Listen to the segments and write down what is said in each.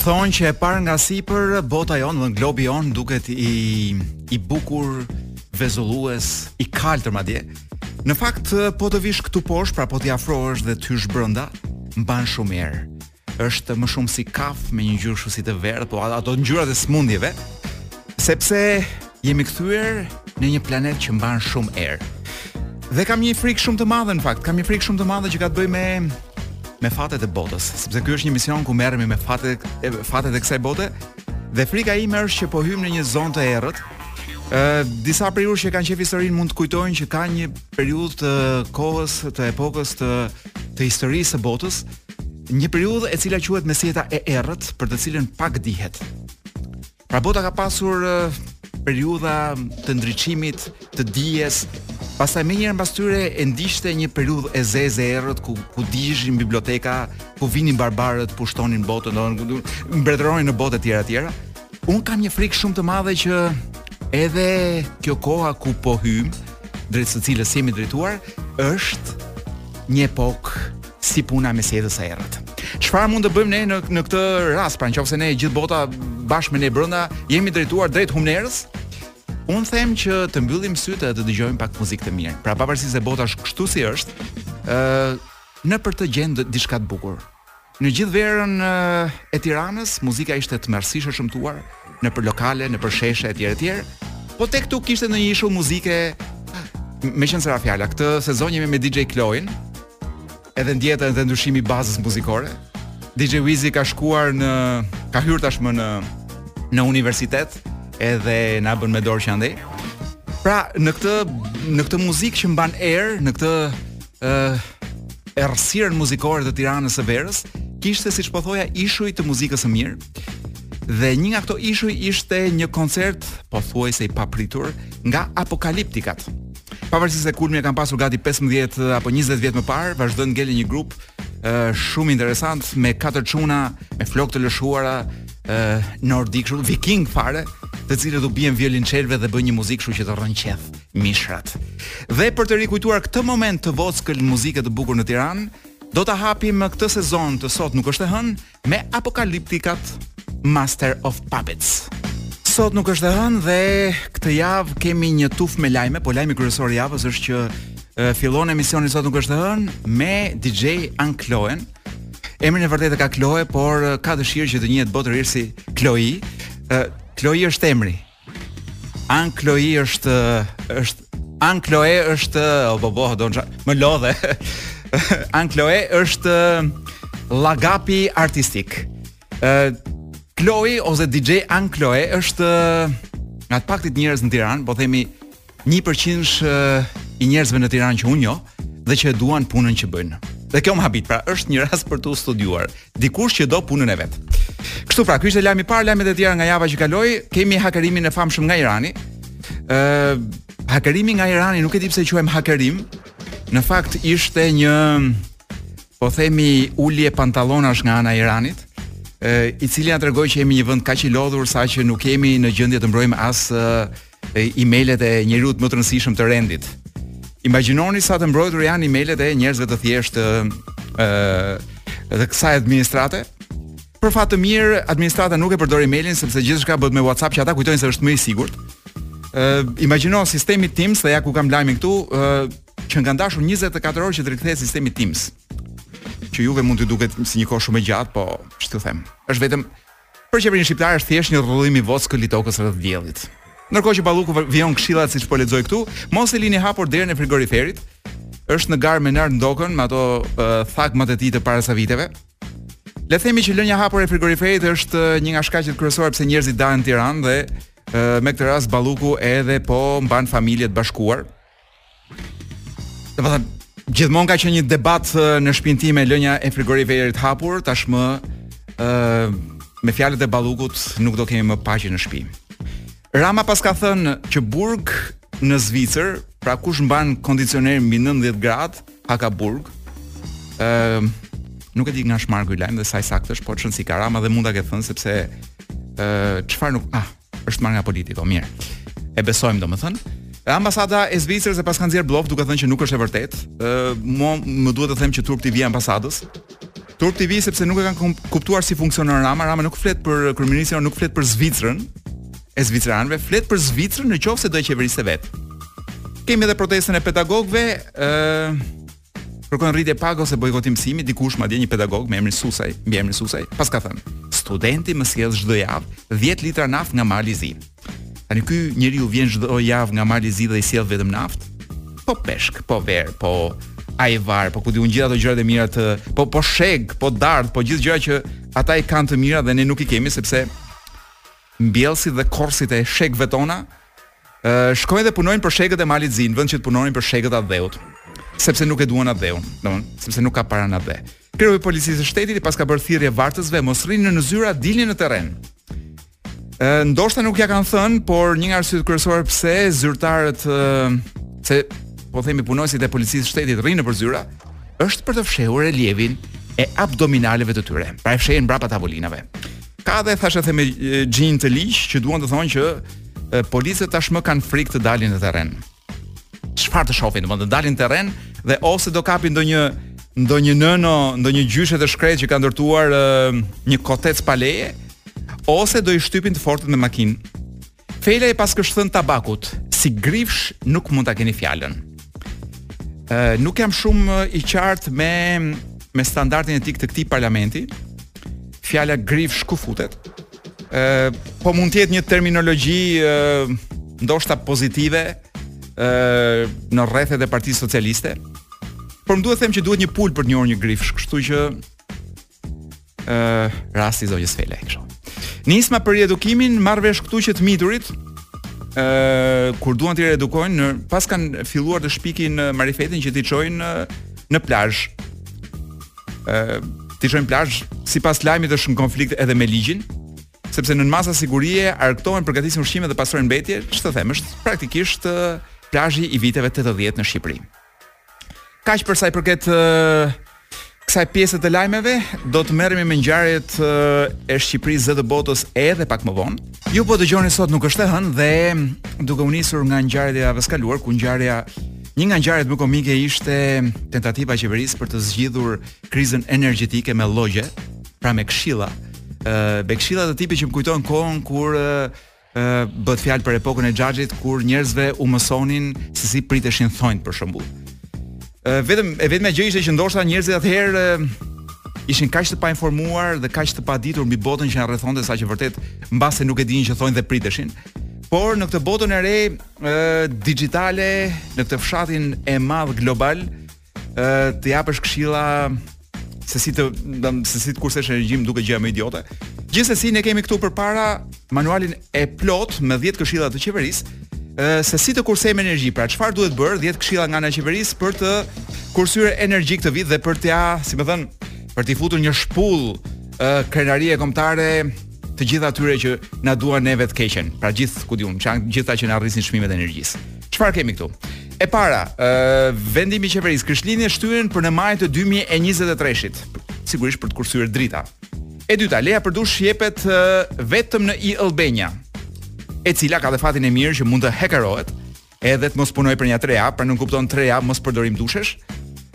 Thonë që e parë nga sipër bota jonë, dhe globi jonë duket i bukur, vezullues, i kaltër madje. Në fakt po të vish këtu poshtë, pra po të t'i afrohesh dhe t'hysh brenda, mban shumë erë. Është më shumë si kaf me një ngjyrë si të verdhë, po ato ngjyrat e smundjeve, sepse Jemi kthyer në një planet që mban shumë erë. Dhe kam një frikë shumë të madhe në fakt, kam një frikë shumë të madhe që ka të bëjë me me fatet e botës, sepse ky është një emision ku merremi me fatet e fatet e kësaj bote. Dhe frika ime është që po hym në një zonë të errët. Ë disa prej jush që kanë qejf historinë mund të kujtojnë që ka një periudhë të kohës, të epokës të të historisë së botës, një periudhë e cila quhet mesjeta e errët, për të cilën pak dihet. Pra bota ka pasur periudha të ndriçimit të dijes. Pastaj menjëherë mbas tyre e ndiqte një periudhë e zezë e errët ku ku digjeshin biblioteka, ku vinin barbarët, pushtonin botën, mbretëronin në botë etj etj. Un kam një frikë shumë të madhe që edhe kjo koha ku po hym, drejt së cilës jemi drejtuar, është një epokë si puna e mesjetës së errët. Çfarë mund të bëjmë ne në në këtë rast, pra nëse ne gjithë bota bashkë me ne brenda jemi drejtuar drejt humnerës, un them që të mbyllim sytë dhe të dëgjojmë pak muzikë të mirë. Pra pavarësisht se bota është kështu si është, ë ne për të gjet diçka të bukur. Në gjithë verën e Tiranës muzika ishte tmerrësisht e shëmtuar nëpër lokale, nëpër sheshe etj etj. Po tek-tuk kishte ndonjë ishull muzike meqenëse ra fjala. Këtë sezon jemi me DJ Kloin, Edhe ndjetë edhe ndryshimin e bazës muzikore. DJ Wizi ka shkuar në ka hyrë tashmë në në universitet edhe na bën me dorë që andej. Pra, në këtë në këtë muzikë që mban erë, në këtë ë uh, errësirën muzikore të Tiranës së verës, kishte siç po thoja ishuj të muzikës së mirë. Dhe një nga këto ishuj ishte një koncert pothuajse i papritur nga Apokaliptikat. Pavarësisht se kulmin e kanë pasur gati 15 apo 20 vjet më parë, vazhdon të ngelë një grup uh, shumë interesant me katër çuna me flokë të lëshuara uh, nordikë, shumë viking fare, të cilët u bien violonçelave dhe bëjnë një muzikë kështu që të rrënqeth mishrat. Dhe për të rikujtuar këtë moment të vockël muzike të bukur në Tiranë, do ta hapim këtë sezon të sot nuk është e hënë me apokaliptikat Master of Puppets. Sot nuk është e hënë dhe këtë javë kemi një tufë me lajme, po lajmi kryesor i javës është që e, fillon emisioni sot nuk është e hënë me DJ-anen Kloen. Emrin e vërtetë e ka Kloe, por e, ka dëshirë që të njihet botërisht si Kloi. Ë Kloi është emri. Ankloe është është Ankloe është o bo bo do më lodhë. Ankloe është llagapi artistik. Ë Chloe ose DJ Ankloe është nga të paktit njerëz në Tiranë, po themi Një përqindsh i njerëzve në Tiranë që unë njoh dhe që e duan punën që bëjnë. Dhe kjo më habit, pra është një rast për të studiuar. Dikush që do punën e vet. Kështu pra, ky ishte lajmi i parë, lajmet e tjera nga java që kaloi, kemi hakerimin e famshëm nga Irani. Ë, uh, hakerimi nga Irani nuk e di pse e quajmë hakerim. Në fakt ishte një po themi ulje pantallonash nga ana e Iranit i cili na tregoi që jemi një vend kaq i lodhur saqë nuk jemi në gjendje të mbrojmë as emailet e njeriut më të rëndësishëm të rendit. Imagjinoni sa të mbrojtur janë emailet e njerëzve të thjeshtë ë dhe kësaj administrate. Për fat të mirë, administrata nuk e përdor emailin sepse gjithçka bëhet me WhatsApp që ata kujtojnë se është më i sigurt. Ë imagjino sistemi TIMS, dhe ja ku kam lajmin këtu, ë që janë dashur 24 orë që të rikthehet sistemi TIMS. Që juve mund të duket si një kohë shumë e gjatë, po ç'të them. Është vetëm Për qeverinë shqiptare është thjesht një rrotullim i vockël i tokës rreth diellit. Ndërkohë që Balluku vijon këshillat siç po lexoj këtu, mos e lini hapur derën e frigoriferit. Është në garë me Nard Ndokën, me ato uh, thagmat e tij të para sa viteve. Le të themi që lënia hapur e frigoriferit është një nga shkaqet kryesore pse njerëzit ndahen në Tiranë dhe me këtë rast Balluku edhe po mban familje të bashkuar. Domethënë, gjithmonë ka qenë një debat në shpinë time lënja e frigoriferit hapur, tashmë ë uh, me fjalët e Ballukut nuk do kemi më paqe në shtëpi. Rama paska thënë që burg në Zvicër, pra kush mban kondicioner mbi 19 gradë, ha ka burg. Ëm ehm, nuk e di nga është marrë ky lajm dhe sa i saktë është, por ç'rëndësi ka, Rama dhe mund ta ketë thënë sepse ë uh, çfarë nuk ah, është marrë nga Politiko, mirë. E besojmë domethënë. Ambasada e Zvicrës e paska nxjerrë bllof duke thënë që nuk është e vërtetë. Ë, mua më duhet të them që turp t'i vijë ambasadës. Turp t'i vijë sepse nuk e kanë kuptuar si funksionon Rama, Rama nuk flet për kryeministrin, nuk flet për Zvicrën e zviceranëve, flet për Zvicrën në qoftë se do e qeveriste vetë. Kemi edhe protestën e pedagogëve, ë Kërkojnë rritje page ose bojkotim mësimi, dikush madje një pedagog me emrin Susaj, mbiemrin Susaj, paska thënë: "Studenti më sjell çdo javë 10 litra naftë nga Mali i Zi." Tani ky njeriu vjen çdo javë nga Mali i Zi dhe i sjell vetëm naftë? Po peshk, po verë, po ajvar, po ku di unë gjithë ato gjërat e mira të, po po shegë, po dardhë, po gjithë gjërat që ata i kanë të mira dhe ne nuk i kemi sepse mbjellësit dhe korrësit e shegëve tona Ë shkojnë dhe punojnë për shekët e Malit Zi, në vend që të punonin për shekët e atdheut, sepse nuk e duan atdheun, domthonë, sepse nuk ka para në atdhe. Kreu i policisë së shtetit i paska bërë thirrje vartësve mos rrini në zyra, dilni në terren. Ë ndoshta nuk ja kanë thënë, por një nga arsyet kryesore pse zyrtarët ë, se po themi punonjësit e policisë së shtetit rrinë nëpër zyra, është për të fshehur relievin e abdominaleve të tyre. Pra e fshehin mbrapa tavolinave. Ka dhe thashetheme, xhinj të ligj që duan të thonë që policët tashmë kanë frikë të dalin në terren. Çfarë të shohin, domethënë të dalin në terren dhe ose do kapin ndonjë ndonjë nëno, ndonjë gjyshe të shkretë që ka ndërtuar një kotec pa leje, ose do i shtypin të fortët me makinë. Felaj i paskësh thënë Tabakut, si grifsh nuk mund ta keni fjalën. Ë nuk jam shumë i qartë me me standardin etik të këtij parlamenti. Fjala grifsh ku futet? Ë po mund të jetë një terminologji ë ndoshta pozitive ë në rrethet e Partisë Socialiste. Por më duhet të them që duhet një pulë për të njohur një grifsh, kështu që ë uh, rasti i zonjës Felaj kështu. Nisma për riedukimin marr vesh këtu që të miturit ë uh, kur duan t'i riedukojnë në paskan filluar të shpikin uh, marifetin që t'i çojnë uh, në plazh. ë uh, t'i çojnë plazh sipas lajmit është në konflikt edhe me ligjin sepse nën masa sigurie argëtohen përgatisin ushqime dhe pastrojnë mbetje, ç'të them, është praktikisht uh, plazhi i viteve 80 në Shqipëri. Kaq për sa i përket uh, kësaj pjese të lajmeve, do të merremi me ngjarjet uh, e Shqipërisë dhe të botës edhe pak më vonë. Ju po dëgjoni sot nuk është e hënë dhe duke u nisur nga ngjarjet e javës kaluar, ku ngjarja një nga ngjarjet më komike ishte tentativa e qeverisë për të zgjidhur krizën energjetike me llogje, pra me këshilla. Ëh, uh, me këshilla të tipit që më kujton kohën kur uh, bëhet fjalë për epokën e xhaxhit kur njerëzve u mësonin se si priteshin thonjtë për shembull. Ë vetëm e vetmja gjë ishte që ndoshta njerëzit atëherë ishin kaq të painformuar dhe kaq të paditur mbi botën që na rrethonte sa që vërtet mbase nuk e dinin që thonjtë dhe priteshin. Por në këtë botën e re ë digjitale, në këtë fshatin e madh global, ë të japësh këshilla se si të dam se si të kursesh energjinë duket gjëja më idiote. Gjithsesi ne kemi këtu përpara manualin e plotë me 10 këshilla të qeverisë ë se si të kursejmë energji. Pra çfarë duhet bërë 10 këshilla nga ana e qeverisë për të kursyer energji këtë vit dhe për t'ia, si me thënë, për t'i futur një shpullë krenarie kombëtare të gjithë atyre që na duan neve të keqen. Pra gjithë, ku di unë, ça janë gjithë ata që na rrisin çmimet e energjisë. Çfarë kemi këtu? E para, ë vendimi i qeverisë Krishtlindjet shtyhen për në maj të 2023-shit, sigurisht për të kursyer drita. E dyta, leja për dush jepet ë, vetëm në e-Albania, e cila ka dhe fatin e mirë që mund të hakerohet, edhe të mos punojë për një 3 javë, pra nënkupton 3 javë mospërdorim dushesh.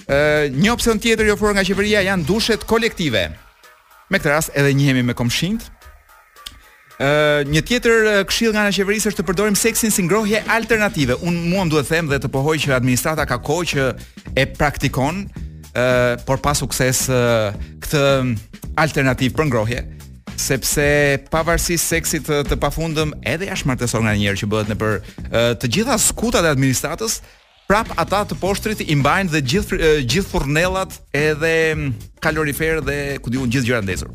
Ë një opsion tjetër i ofruar nga qeveria janë dushet kolektive. Me këtë rast edhe njihemi me komshinjtë, Ë një tjetër këshillë nga ana e qeverisë është të përdorim seksin si ngrohje alternative. Unë mua më duhet të them dhe të pohoj që administrata ka kohë që e praktikon ë por pa sukses këtë alternativë për ngrohje sepse pavarësisht seksit të, të pafundëm edhe jashtëmartesor nganjëherë që bëhet nëpër të gjitha skutat e administratës Prap ata të poshtrit i mbajnë dhe gjithë gjithë furnelat edhe kaloriferë dhe ku di unë gjithë gjërat ndezur.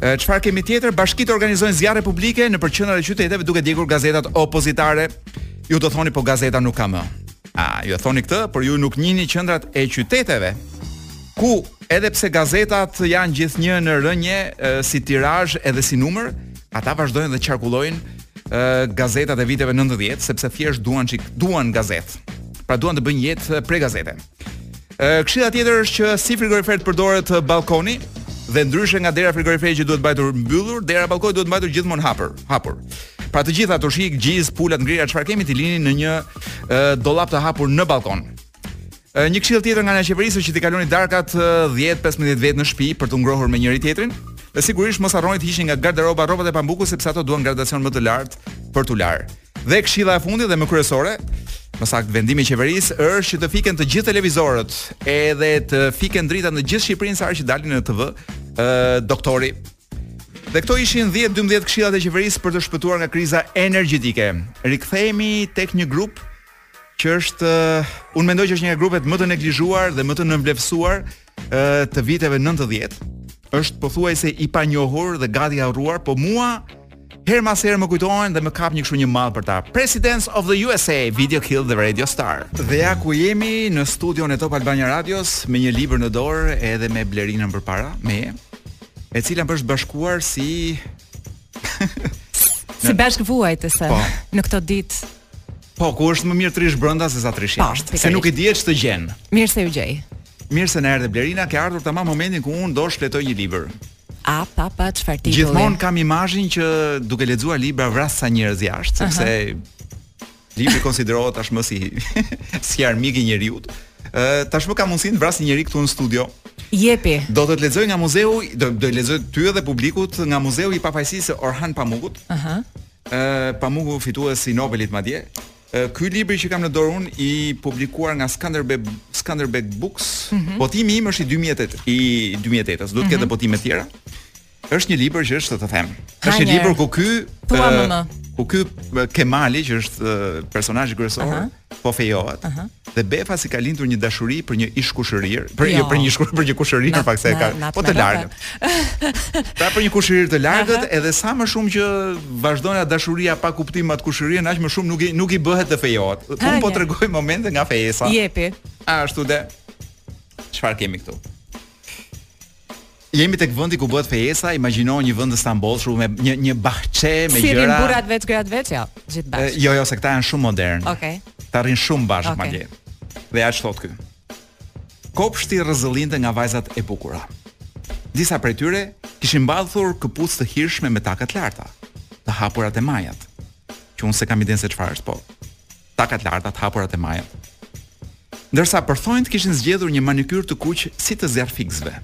Çfarë kemi tjetër? Bashkitë organizojnë zjarre publike nëpër qendrat e qyteteve duke djegur gazetat opozitare. Ju do thoni po gazeta nuk ka më. A, ju e thoni këtë, por ju nuk njihni qendrat e qyteteve ku edhe pse gazetat janë gjithnjë në rënie si tirazh edhe si numër, Ata vazhdojnë dhe qarkullojnë ë gazetat e viteve 90 sepse thjesht duan çik, duan gazetë. Pra duan të bëjnë jetë prej gazete. Ë këshilla tjetër është që si frigorifer të përdoret ballkoni dhe ndryshe nga dera e frigoriferit që duhet mbajtur mbyllur, dera e ballkonit duhet mbajtur gjithmonë hapur, hapur. Pra të gjitha tushik, gjizë, pula të ngrira, çfarë kemi t'i lini në një ë dollap të hapur në ballkon. Një këshillë tjetër nga ana e qeverisë është që t'i kaloni darkat 10-15 vetë në shtëpi për t'u ngrohur me njëri-tjetrin. Dhe sigurisht mos harroni të hiqni nga garderoba rrobat e pambukut sepse ato duan gradacion më të lartë për t'u larë. Dhe këshilla e fundit dhe më kryesore, më saktë vendimi i qeverisë është që të fiken të gjithë televizorët, edhe të fiken dritat në gjithë Shqipërinë sa herë që del në TV, ë doktori. Dhe këto ishin 10-12 këshillat e qeverisë për të shpëtuar nga kriza energjetike. Rikthehemi tek një grup që është unë mendoj që është një nga grupet më të neglizhuar dhe më të nënvlefsuar të viteve 90. Është pothuajse i panjohur dhe gati i harruar, po mua herë mas here më kujtohen dhe më kap një kështu një mall për ta. Presidents of the USA, Video Killed the Radio Star. Dhe ja ku jemi në studion e Top Albania Radios me një libër në dorë edhe me Blerinën përpara, me e cila më është bashkuar si si bashkëvuajtëse po. në këto ditë Po, ku është më mirë të rrish brenda se sa të rrish po, jashtë, se nuk i dihet ç'të gjen. Mirë se ju gjej. Mirë se na erdhe Blerina, ke ardhur tamam momentin ku unë do shfletoj një libër. A pa pa çfarë titulli? Gjithmonë kam imazhin që duke lexuar libra vras ca njerëz jashtë, sepse uh -huh. libri konsiderohet tashmë si si armik i njeriut. Ë tashmë kam mundësi të vras një njeri këtu në studio. Jepi. Do të lexoj nga muzeu, do të lexoj ty edhe publikut nga muzeu i pafajësisë i Orhan Pamukut. Aha. Uh -huh. Ëë, Pamuku fitues i Nobelit madje. Ky libër që kam në dorë unë i publikuar nga Skanderbeg Skanderbeg Books, mm -hmm. botimi im është i 2008 i 2008-s, duhet të ketë mm -hmm. botime të tjera. Është një libër që ç'të të them. Është një libër ku ky ku ky Kemali që është personazhi kryesor, uh -huh po fejohet. Uh -huh. Dhe befas i ka lindur një dashuri për një ish kushërirë, për jo. jo për një ish për një kushërirë në fakt se ka na, po të largët. pra për një kushërirë të largët, uh -huh. edhe sa më shumë që vazhdon ajo dashuria pa kuptim me atë kushërirën, aq më shumë nuk i nuk i bëhet të fejohet. Unë po tregoj momente nga fejesa. Jepi. Ashtu de, çfarë kemi këtu? Jemi tek vendi ku bëhet fejesa, imagjino një vend të stambollshur me një një bahçe me gjëra. Si rrin burrat veç gratë veç, jo, gjithë bashkë. Jo, jo, se këta janë shumë modernë. Okej. Okay. Këta rrinë shumë bashkë okay. madje. Dhe ja ç'thotë ky. Kopshti rrëzëllinte nga vajzat e bukura. Disa prej tyre kishin mbathur këpucë të hirshme me taka të larta, të hapura te majat. Që unë s'e kam idenë se çfarë është, po. Taka të larta të hapura te majat. Ndërsa për thonjtë kishin zgjedhur një manikyr të kuq si të zjarrfikësve.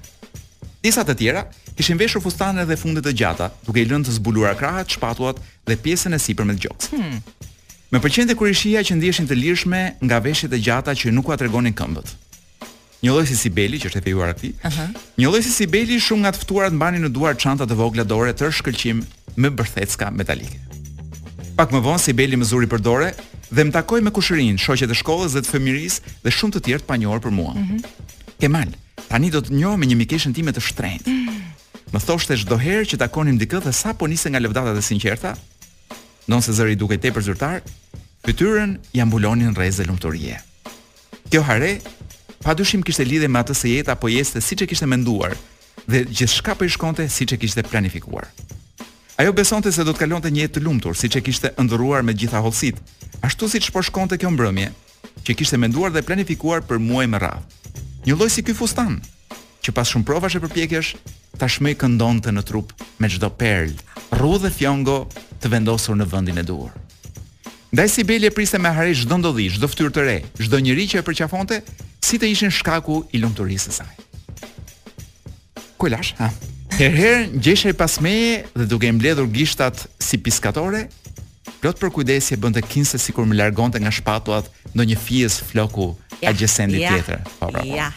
Disa të tjera kishin veshur fustane dhe funde të gjata, duke i lënë të zbuluara krahët, shpatullat dhe pjesën e sipërme të gjoksit. Hmm. Më pëlqente kur i shihja që ndiheshin të lirshme nga veshjet e gjata që nuk ua tregonin këmbët. Njëlloj si Sibeli që është e fejuara e tij. Ëh. Uh -huh. Njëlloj si Sibeli shumë nga të ftuarat mbanin në duar çanta të vogla dore tërë shkëlqim me bërthecka metalike. Pak më vonë Sibeli më zuri për dore dhe më takoi me kushërinjtë, shoqet e shkollës dhe të fëmijërisë dhe shumë të tjerë të panjohur për mua. Mm -hmm. Kemal, tani do të njoh me një mikeshën time të shtrenjtë. Mm -hmm. Më thoshte çdo herë që takonim dikë dhe sapo niste nga lëvdatat e sinqerta, ndonëse zëri dukej tepër zyrtar, fytyrën ia mbulonin rreze lumturie. Kjo hare pa dyshim kishte lidhje me atë se jeta po i ecte siç e kishte menduar dhe gjithçka po i shkonte siç e kishte planifikuar. Ajo besonte se do të kalonte një jetë të lumtur, siç e kishte ëndërruar me të gjitha hollësitë, ashtu siç po shkonte kjo mbrëmje, që e kishte menduar dhe planifikuar për muaj me radhë. Njëlloj si ky fustan. që pas shumë provash e përpjekjesh, tashmë i këndonte në trup me çdo perlë, rrudhë dhe fjongo të vendosur në vendin e duhur. Ndaj Sibeli e priste me hare çdo ndodhi, çdo fytyrë të re, çdo njeri që e përqafonte, si të ishin shkaku i lumturisë së saj. Ku e lashë? Ha. Herë-herë ngjeshej pas meje dhe duke mbledhur gishtat si piskatore, Plot përkujdesje bënte kinse sikur më largonte nga shpatullat ndonjë fijëz floku ja, a gjësendi ja, tjetër. Po, po, po. Ja.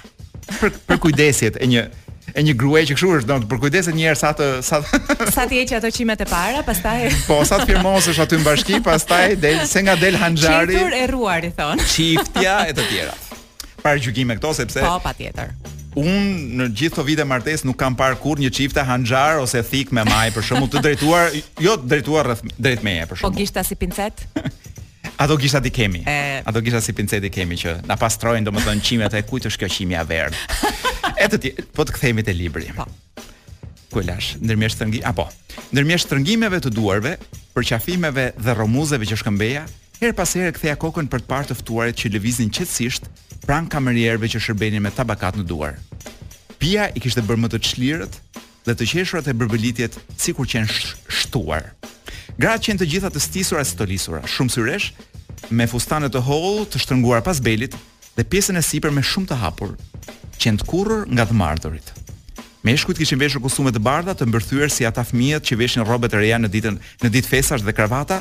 Për, përkujdesjet e një e një gruaje që kështu është, do të përkujdeset një herë sa të sa sa të heqë ato qimet e para, pastaj Po, sa të firmosësh aty në bashki, pastaj del se nga del hanxhari. Çitur e rruar i thon. Çiftja e të tjera. paragjykime këto sepse Po, patjetër. Un në gjithë këto vite martesë nuk kam parë kurrë një çifte hanxhar ose thik me maj për shembull të drejtuar, jo drejtuar rreth drejt meje për shembull. Po gishta si pincet? Ato gishtat i kemi. E. Ato gishtat si pincet i kemi që na pastrojnë domethënë qimet e kujt është kjo qimja e verdhë. e të tjerë, po të kthehemi te libri. Po. Ku e lash? Ndërmjet shtrëngim apo ndërmjet shtrëngimeve të duarve, përqafimeve dhe rromuzeve që shkëmbeja, herë pas herë ktheja kokën për të parë të ftuarit që lëviznin qetësisht pranë kamerierëve që shërbenin me tabakat në duar. Pija i kishte bërë më të çlirët dhe të qeshurat e bërbëlitjet sikur qenë sh shtuar. Gratë qenë të gjitha të stisura e stolisura, shumë syresh, me fustane të hollë të shtrënguar pas belit, dhe pjesën e sipërme shumë të hapur, qenë tkurrur nga të mardhurit. Meshkujt kishin veshur kostume të bardha të mbërthyer si ata fëmijët që veshin rrobe të reja në ditën në ditë festash dhe kravata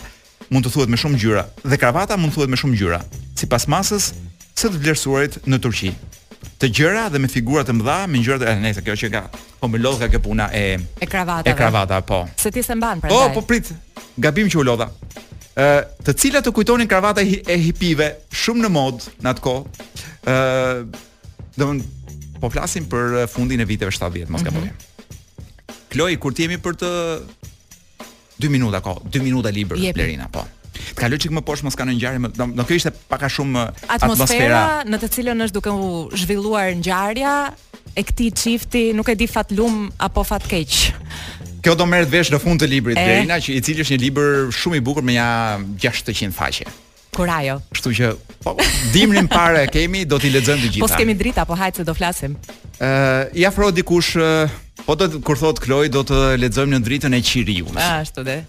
mund të thuhet me shumë ngjyra dhe kravata mund të thuhet me shumë ngjyra sipas masës së të vlerësuarit në Turqi. Të gjëra dhe me figura të mëdha, me ngjyra të eh, nëse kjo që ka Po më lodhka kjo puna e e kravatave. E kravata, po. Se ti s'e mban prandaj. Po, po prit. Gabim që u lodha. Ë, të cilat të kujtonin kravatat e hipive shumë në mod në atë kohë. Ë, do të po flasim për fundin e viteve 70, në mos gaboj. Mm -hmm. Kloi kur të jemi për të 2 minuta kohë, 2 minuta libër Jepi. Lerina, po. Të kaloj çik më poshtë mos ka ndonjë ngjarje, më- do do kjo ishte pak a shumë uh, atmosfera. Atmosfera në të cilën është duke u zhvilluar ngjarja e këtij çifti, nuk e di fatlum apo fatkeq. Kjo do merret vesh në fund të librit E. Lerina, që i cili është një libër shumë i bukur me ja 600 faqe. Kurajo. Kështu që po dimrin para e kemi, do t'i lexojmë të gjitha. Po s'kemi drita, po hajt se do flasim. Ë, uh, i afro dikush uh, po do kur thot Kloi do të lexojmë në dritën e qiriut. Ashtu dhe.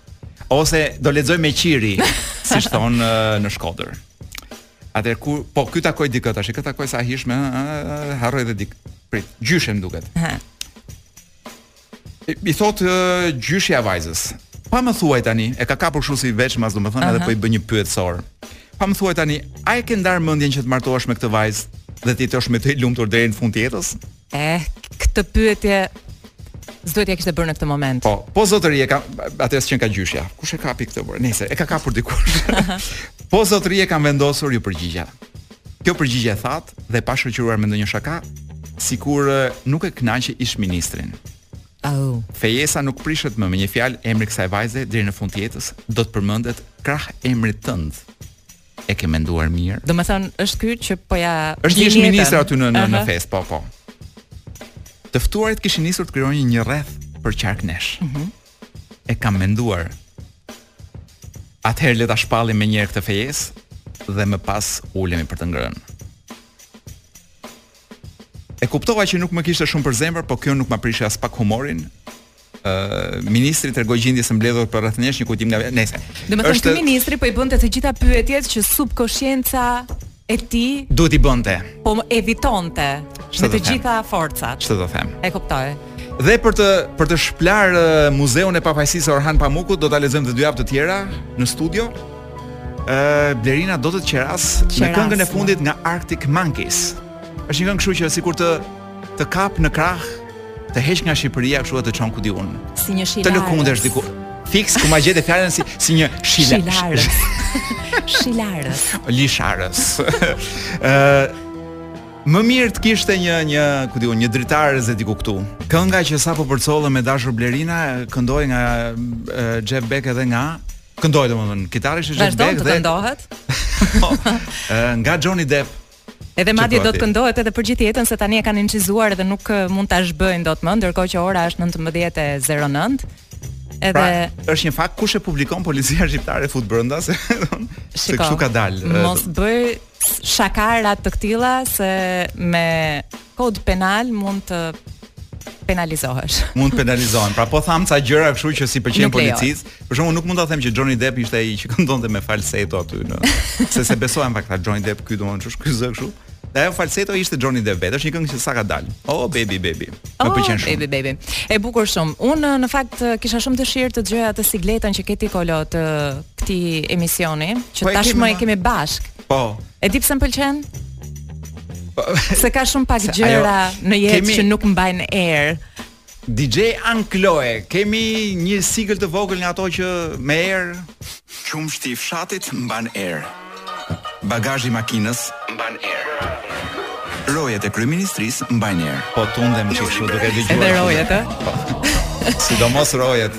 Ose do lexojmë me çiri, siç thon uh, në Shkodër. Atë ku po ky takoj dikë tash, kë takoj sa hishme, harroj edhe dikë. Prit, gjyshe m'duket. Ëh. I thotë gjyshja e vajzës. Pa më thuaj tani, e ka kapur kështu si veçmas domethënë edhe po i bën një pyetësor. Pa më thuaj tani, a e ke ndar mendjen që të martohesh me këtë vajzë dhe të jetosh me të i lumtur deri në fund të jetës? Eh, këtë pyetje s'do t'ja kishte bërë në këtë moment. Po, po zotëri e ka atë që ka gjyshja. Kush e kapi këtë burrë? Nëse e ka kapur dikush. po zotëri e kam vendosur iu përgjigja. Kjo përgjigje e thatë dhe pa shoqëruar me ndonjë shaka, sikur nuk e kënaqi ish ministrin. Oh. Fejesa nuk prishet më me një fjalë emri kësaj vajze deri në fund të jetës, do të përmendet krah emrit tënd. E ke menduar mirë? Do të thon, është ky që po ja Është një ministër aty në në, në fest, po po. Të ftuarit kishin nisur të krijonin një rreth përqark nesh. Mm -hmm. e kam menduar. Atëherë le ta shpallim me njëherë këtë fejesë dhe më pas ulemi për të ngrënë. E kuptova që nuk më kishte shumë për zemër, po kjo nuk ma prishi as pak humorin, ministri tregoi gjindjes së mbledhur përreth nesh një kujtim nga nëse. Domethënë është... ky ministri po i bënte të gjitha pyetjet që subkoshienca e tij duhet t'i bënte. Po evitonte me të gjitha forcat. Ç'të të them? E kuptoj. Dhe për të për të shplarë Muzeun e Pafajësisë të Orhan Pamukut do ta lexojmë dhe dy javë të tjera në studio. Ë Blerina do të të qerasë, qerasë me këngën e fundit nga Arctic Monkeys. Është një këngë kështu që sikur të Të kap në krah, të heq nga Shqipëria kështu të çon ku di unë. Si një shilarës. Të lëkundesh diku. Fiks ku ma gjete fjalën si si një shilarës. Shilarës. Lisharës. Ë Më mirë të kishte një një, ku di unë, një dritarezë diku këtu. Kënga që sapo përcollëm e dashur Blerina këndohet nga Jeff Beck edhe nga këndoi domethënë kitaristi Jeff Beck dhe këndohet. Po, nga Johnny Depp Edhe madje do të këndohet edhe për gjithë jetën se tani e kanë inçizuar dhe nuk mund ta zhbëjnë dot më, ndërkohë që ora është 19:09. Edhe pra, është një fakt kush e publikon policia shqiptare të fut brenda se se kështu ka dalë. Mos bëj shakara të këtilla se me kod penal mund të penalizohesh. Mund të penalizohen. Pra po thamë ca gjëra kështu që s'i pëlqejnë policisë. Për shembull nuk mund ta them që Johnny Depp ishte ai që këndonte me falseto aty në. Se se besohem pak ta Johnny Depp ky domethënë ç'është ky zë kështu. Dhe ajo falseto ishte Johnny Depp vetë, është një këngë që sa ka dalë. Oh baby baby. Më oh, pëlqen shumë. Baby baby. E bukur shumë. Unë në fakt kisha shumë dëshirë të dëgjoja atë sigletën që keti kolo të këtij emisioni, që po tashmë e kemi bashkë. Po. E di pse më pëlqen? Po, se ka shumë pak gjëra në jetë kemi... që nuk mbajnë erë. DJ Ankloe, kemi një sigël të vogël nga ato që me erë. Qumshti i fshatit mban erë. Bagazhi i makinës mban erë. Rojet e kryeministrisë mbajnë erë. Po tundem kshu duke dëgjuar. Edhe rojet, ë? Po. Sidomos rojet.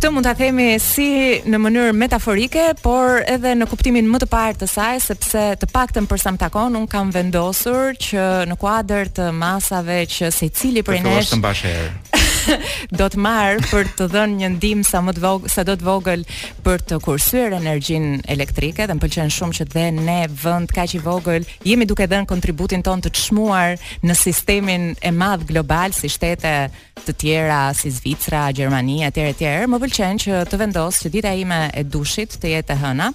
Këtë mund ta themi si në mënyrë metaforike, por edhe në kuptimin më të parë të saj, sepse të paktën për sa më takon, unë kam vendosur që në kuadër të masave që secili prej nesh të mbash herë. do të marrë për të dhënë një ndihmë sa më të vogël, sado të vogël për të kursyer energjinë elektrike dhe më pëlqen shumë që dhe ne vend kaq i vogël jemi duke dhënë kontributin tonë të çmuar në sistemin e madh global si shtete të tjera si Zvicra, Gjermania etj etj, më pëlqen që të vendos që dita ime e dushit të jetë e hëna.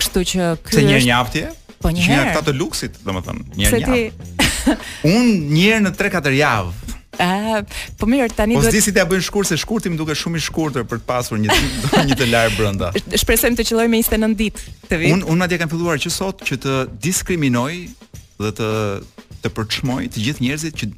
Kështu që ky është një javë Po një herë. Një ata të luksit, domethënë, një herë. Ti... Un një herë në 3-4 javë. Ah, po mirë, tani duhet. Po di si ta bëjmë shkurt se shkurti më duket shumë i shkurtër për të pasur një një të larë brenda. Shpresojmë të qellojë me 29 ditë të vit. Un un madje kam filluar që sot që të diskriminoj dhe të të përçmoj të gjithë njerëzit që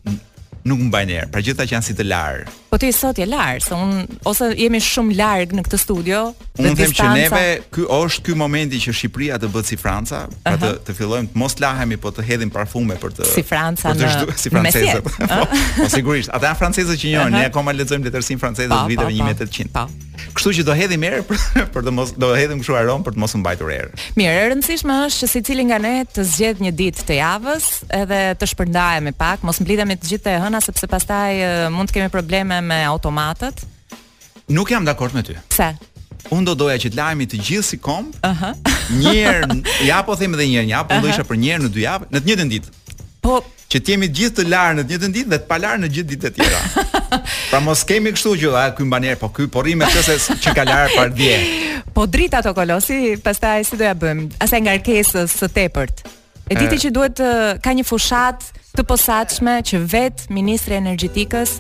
nuk mbajnë erë, pra gjithë ata që janë si të larë. Po ti sot je larë, se un ose jemi shumë larg në këtë studio. Unë them që neve ky është ky momenti që Shqipëria të bëhet si Franca, pra të të fillojmë të mos lahemi, po të hedhim parfume për të si Franca për të, zhdu, si francezët. po, po sigurisht, ata janë francezët që njohim, ne akoma lexojmë letërsinë franceze të viteve 1800. Po. Kështu që do hedhim erë për, për të mos do hedhim kështu aromë për të mos mbajtur erë. Mirë, e rëndësishme është që secili nga ne të zgjedh një ditë të javës, edhe të shpërndahemi pak, mos mblidhemi të gjithë të hënën sepse pastaj mund të kemi probleme me automatët. Nuk jam dakord me ty. Pse? Unë do doja që të lahemi të gjithë si komb. Aha. Uh -huh. Njëherë, ja po them edhe një herë, ja po uh -huh. do isha për një herë në dy javë, në të njëjtën ditë. Po, që të jemi të gjithë të larë në të njëjtën ditë dhe të palarë në gjithë ditët e tjera. pra mos kemi kështu që a ky mban erë po ky po rrimë se qenka larë pardje. Po dritat o Kolo, si pastaj si do ja bëjmë? Asaj ngarkesës së tepërt. E di ti që duhet të ka një fushatë të posaçme që vetë ministri i energjetikës,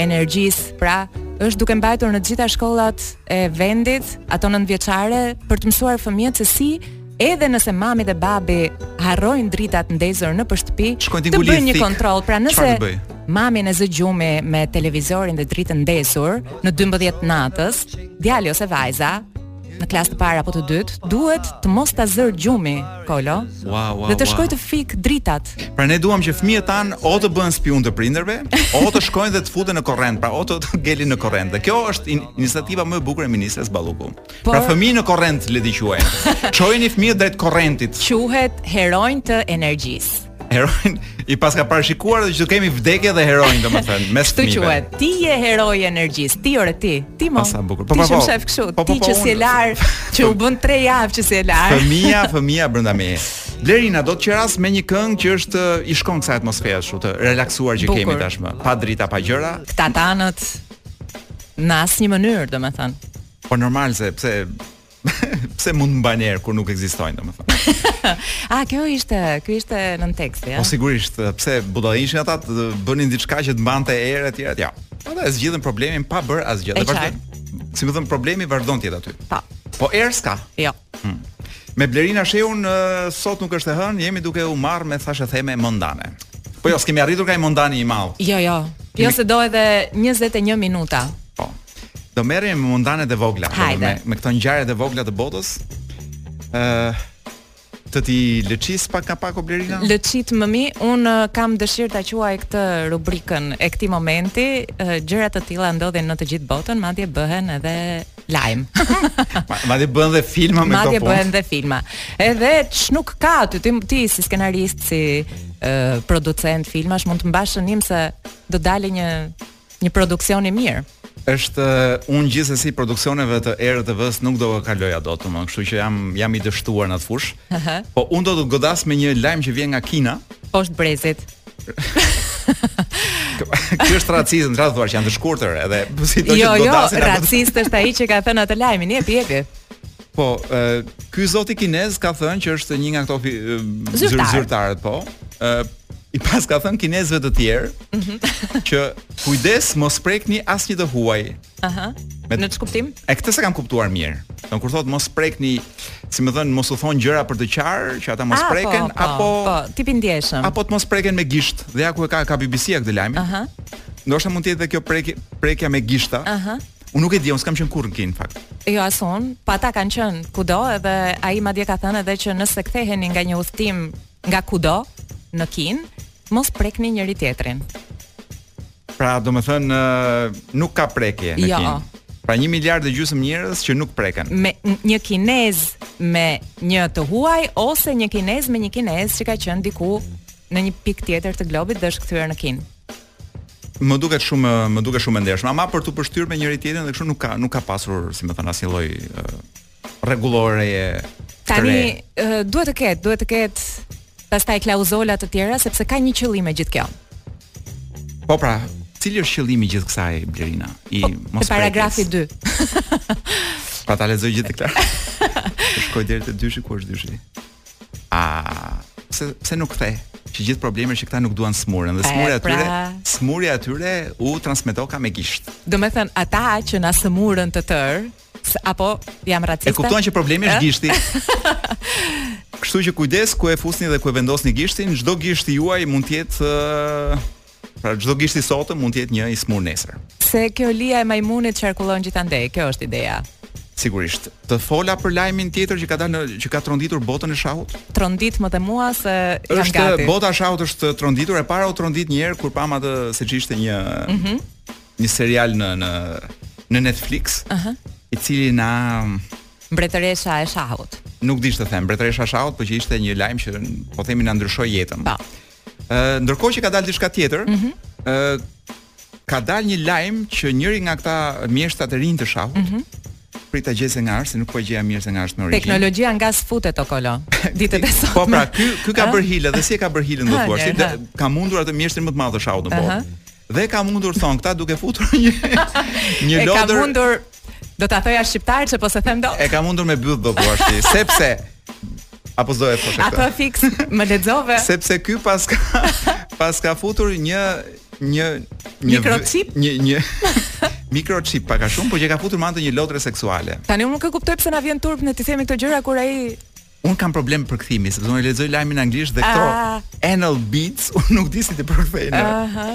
energjisë, pra, është duke mbajtur në të gjitha shkollat e vendit, ato nëntëvjeçare, për të mësuar fëmijët se si edhe nëse mami dhe babi harrojnë dritat ndezur në shtëpi, të bëjnë një kontroll. Pra nëse mamin e zë gjumi me televizorin dhe dritën ndezur në 12 të natës, djali ose vajza në klasë të parë apo të dytë, duhet të mos ta zërë gjumi, Kolo. Wow, wow, dhe të shkojë të fikë dritat. Pra ne duam që fëmijët tanë o të bëhen spiunë të prindërve, o të shkojnë dhe të futen në korrent, pra o të, të ngelin në korrent. Dhe kjo është iniciativa më e bukur e ministres Balluku. Pra Por fëmijë në korrent le ta quajmë. Çojeni fëmijët drejt korrentit. quhet heronj të energjisë. Heronj i paska parashikuar dhe që kemi vdekje dhe heronj domethënë mes Kështu fëmijëve. quhet. Ti je heroi i energjisë, ti ore ti, ti mo. Pa, sa bukur. Po, ti po, që po. më sheh kështu, Po, po, ti po, që s'je unë- larë, që u bënë 3 javë që s'je larë. Fëmija, fëmija brenda meje. Blerina do të qeras me një këngë që është eh, i shkon kësaj atmosfere kështu të relaksuar që Bukur. kemi tashmë. Pa drita, pa gjëra. Këta tanët në asnjë mënyrë, domethënë. Po normal se pse pse mund të mbajnë erë kur nuk ekzistojnë, domethënë. A kjo ishte, ky ishte nënteksti, ja. Po sigurisht, pse budallenj ishin ata të bënin diçka që të mbante erë etj etj. Ata e zgjidhën problemin pa bër asgjë. Dhe vazhdon. Domethënë problemi vazhdon ti aty. Po. Po erë s'ka. Jo. Hmm. Me Blerina Shehun sot nuk është e hënë, jemi duke u marr me thashetheme mondane. Po jo, s'kemi arritur tek ai mondani i madh. Jo, jo. Jo se do edhe 21 minuta. Po. Do merremi me mondanet e vogla, Hajde. me me këto ngjarjet e vogla të botës. ë të t'i lëçis pak nga pak o Blerina? Lëçitmi, unë uh, kam dëshirë ta quaj këtë rubrikën e këtij momenti, uh, gjëra të tilla ndodhin në të gjithë botën, madje bëhen edhe lajm. Ma- Madje bëhen dhe filma me këto Madje punë. bëhen dhe filma. Edhe ç'nuk ka aty ti, ti si skenarist, si uh, producent filmash mund të mbash shënim se do dalë një Një produksion i mirë. Është uh, unë gjithsesi produksioneve të Erë TV-s nuk do kaloja dot, domethënë, kështu që jam jam i dështuar në atë fushë. Uh -huh. Po unë do të godas me një lajm që vjen nga Kina. Poshtë brezit. Kjo është racizëm, çfarë thua, që janë të shkurtër edhe po si do të godasin. Jo, jo, racist është ai që ka thënë atë lajmin, jep, jep. Po, ky zoti kinez ka thënë që është një nga këto zyrtarët, po, i paska thënë kinezëve të tjerë mm -hmm. që kujdes mos prekni asnjë të huaj. Aha. Uh -huh. Me... Në ç'kuptim? E këtë s'e kam kuptuar mirë. Po kur thotë mos prekni, domethënë, mos u thoni gjëra për të qarë, që ata mos A, preken po, po, apo po, tip i ndjeshëm. Apo të mos preken me gisht. Dhe ja ku e ka ka BBC-a këtë lajmin. Aha. Uh -huh. Ndoshta mund të jetë kjo prekje prekja me gishta. Aha. Uh -huh. Unë nuk e di, unë s'kam qenë kurrë në Kinë, fakt. Jo, as unë. Po po ata kanë qenë kudo, edhe ai madje ka thënë edhe që nëse ktheheni nga një udhëtim nga kudo në Kinë, mos prekni njëri-tjetrin. Pra, domethënë, nuk ka prekje në jo. Kinë. Pra një miliard e gjysëm njerëz që nuk preken Me një kinez me një të huaj Ose një kinez me një kinez që ka qënë diku Në një pikë tjetër të globit dhe është kthyer në Kinë Më duket shumë më duket shumë e ndershme, ama për t'u pështyrë me njëri-tjetrin dhe kështu nuk ka nuk ka pasur, domethënë, asnjë lloj rregulloreje. Tani uh, duhet të ketë, duhet të ketë pastaj klauzola të tjera sepse ka një qëllim e gjithë kjo. Po pra, cili është qëllimi i gjithë kësaj Blerina? E po, mos paragrafi 2. pra ta lexoj gjithë këtë. Shkoj deri te dyshi ku është dyshi. A pse pse nuk the? Që gjithë problemi është që këta nuk duan të sëmuren dhe sëmundja atyre, pra... sëmundja atyre u transmetoka me gisht. Do të thënë ata që na sëmurën të tërë, apo jam raciste. E kuptuan që problemi është gishti. Kështu që kujdes ku e fusni dhe ku e vendosni gishtin, çdo gisht i juaj mund të jetë pra çdo gisht i sotëm mund të jetë një i sëmurë nesër. Se kjo lija e majmunit qarkullon gjithandej, kjo është ideja. Sigurisht. Të fola për lajmin tjetër që ka dalë që ka tronditur botën e shahut? Tronditmë dhe mua se jam gati. Është bota e shahut është tronditur, e para u trondit një herë kur pamë atë se ishte një mm -hmm. një serial në në në Netflix, ëh, uh -huh. i cili na Mbretëresha e Shahut. Nuk di ç'të them, Mbretëresha e Shahut, por që ishte një lajm që po themi na ndryshoi jetën. Po. Ëh, ndërkohë që ka dalë diçka tjetër, ëh, mm -hmm. ka dalë një lajm që njëri nga këta mjeshtrat e rinj të Shahut, ëh, mm -hmm prit ta gjej se nga është, se s'po e gjeja mirë se nga është në origjinë. Teknologjia nga sfutet o kolo. Ditët e sotme. Po pra, ky ky ka bërë hile dhe si e ka bërë hilen do thua, si ka mundur atë mjeshtrin më të madh të shahut në botë. Dhe e ka mundur thonë këta duke futur një një lodër. E ka mundur do ta thoja shqiptarçe po s'e them dot. E ka mundur me bythë do thua ti, sepse apo zoe po shkoj. Apo fiks më lexove. Sepse ky paska paska futur një një një mikrochip një një mikrochip pak a shumë, por që e ka futur me anë të një lodre seksuale. Tani unë nuk e kuptoj pse na vjen turp ne t'i themi këto gjëra kur ai Unë kam problem përkthimi, sepse unë e lexoj lajmin anglisht dhe këto ah. anal beads unë nuk di si t'i përkthej.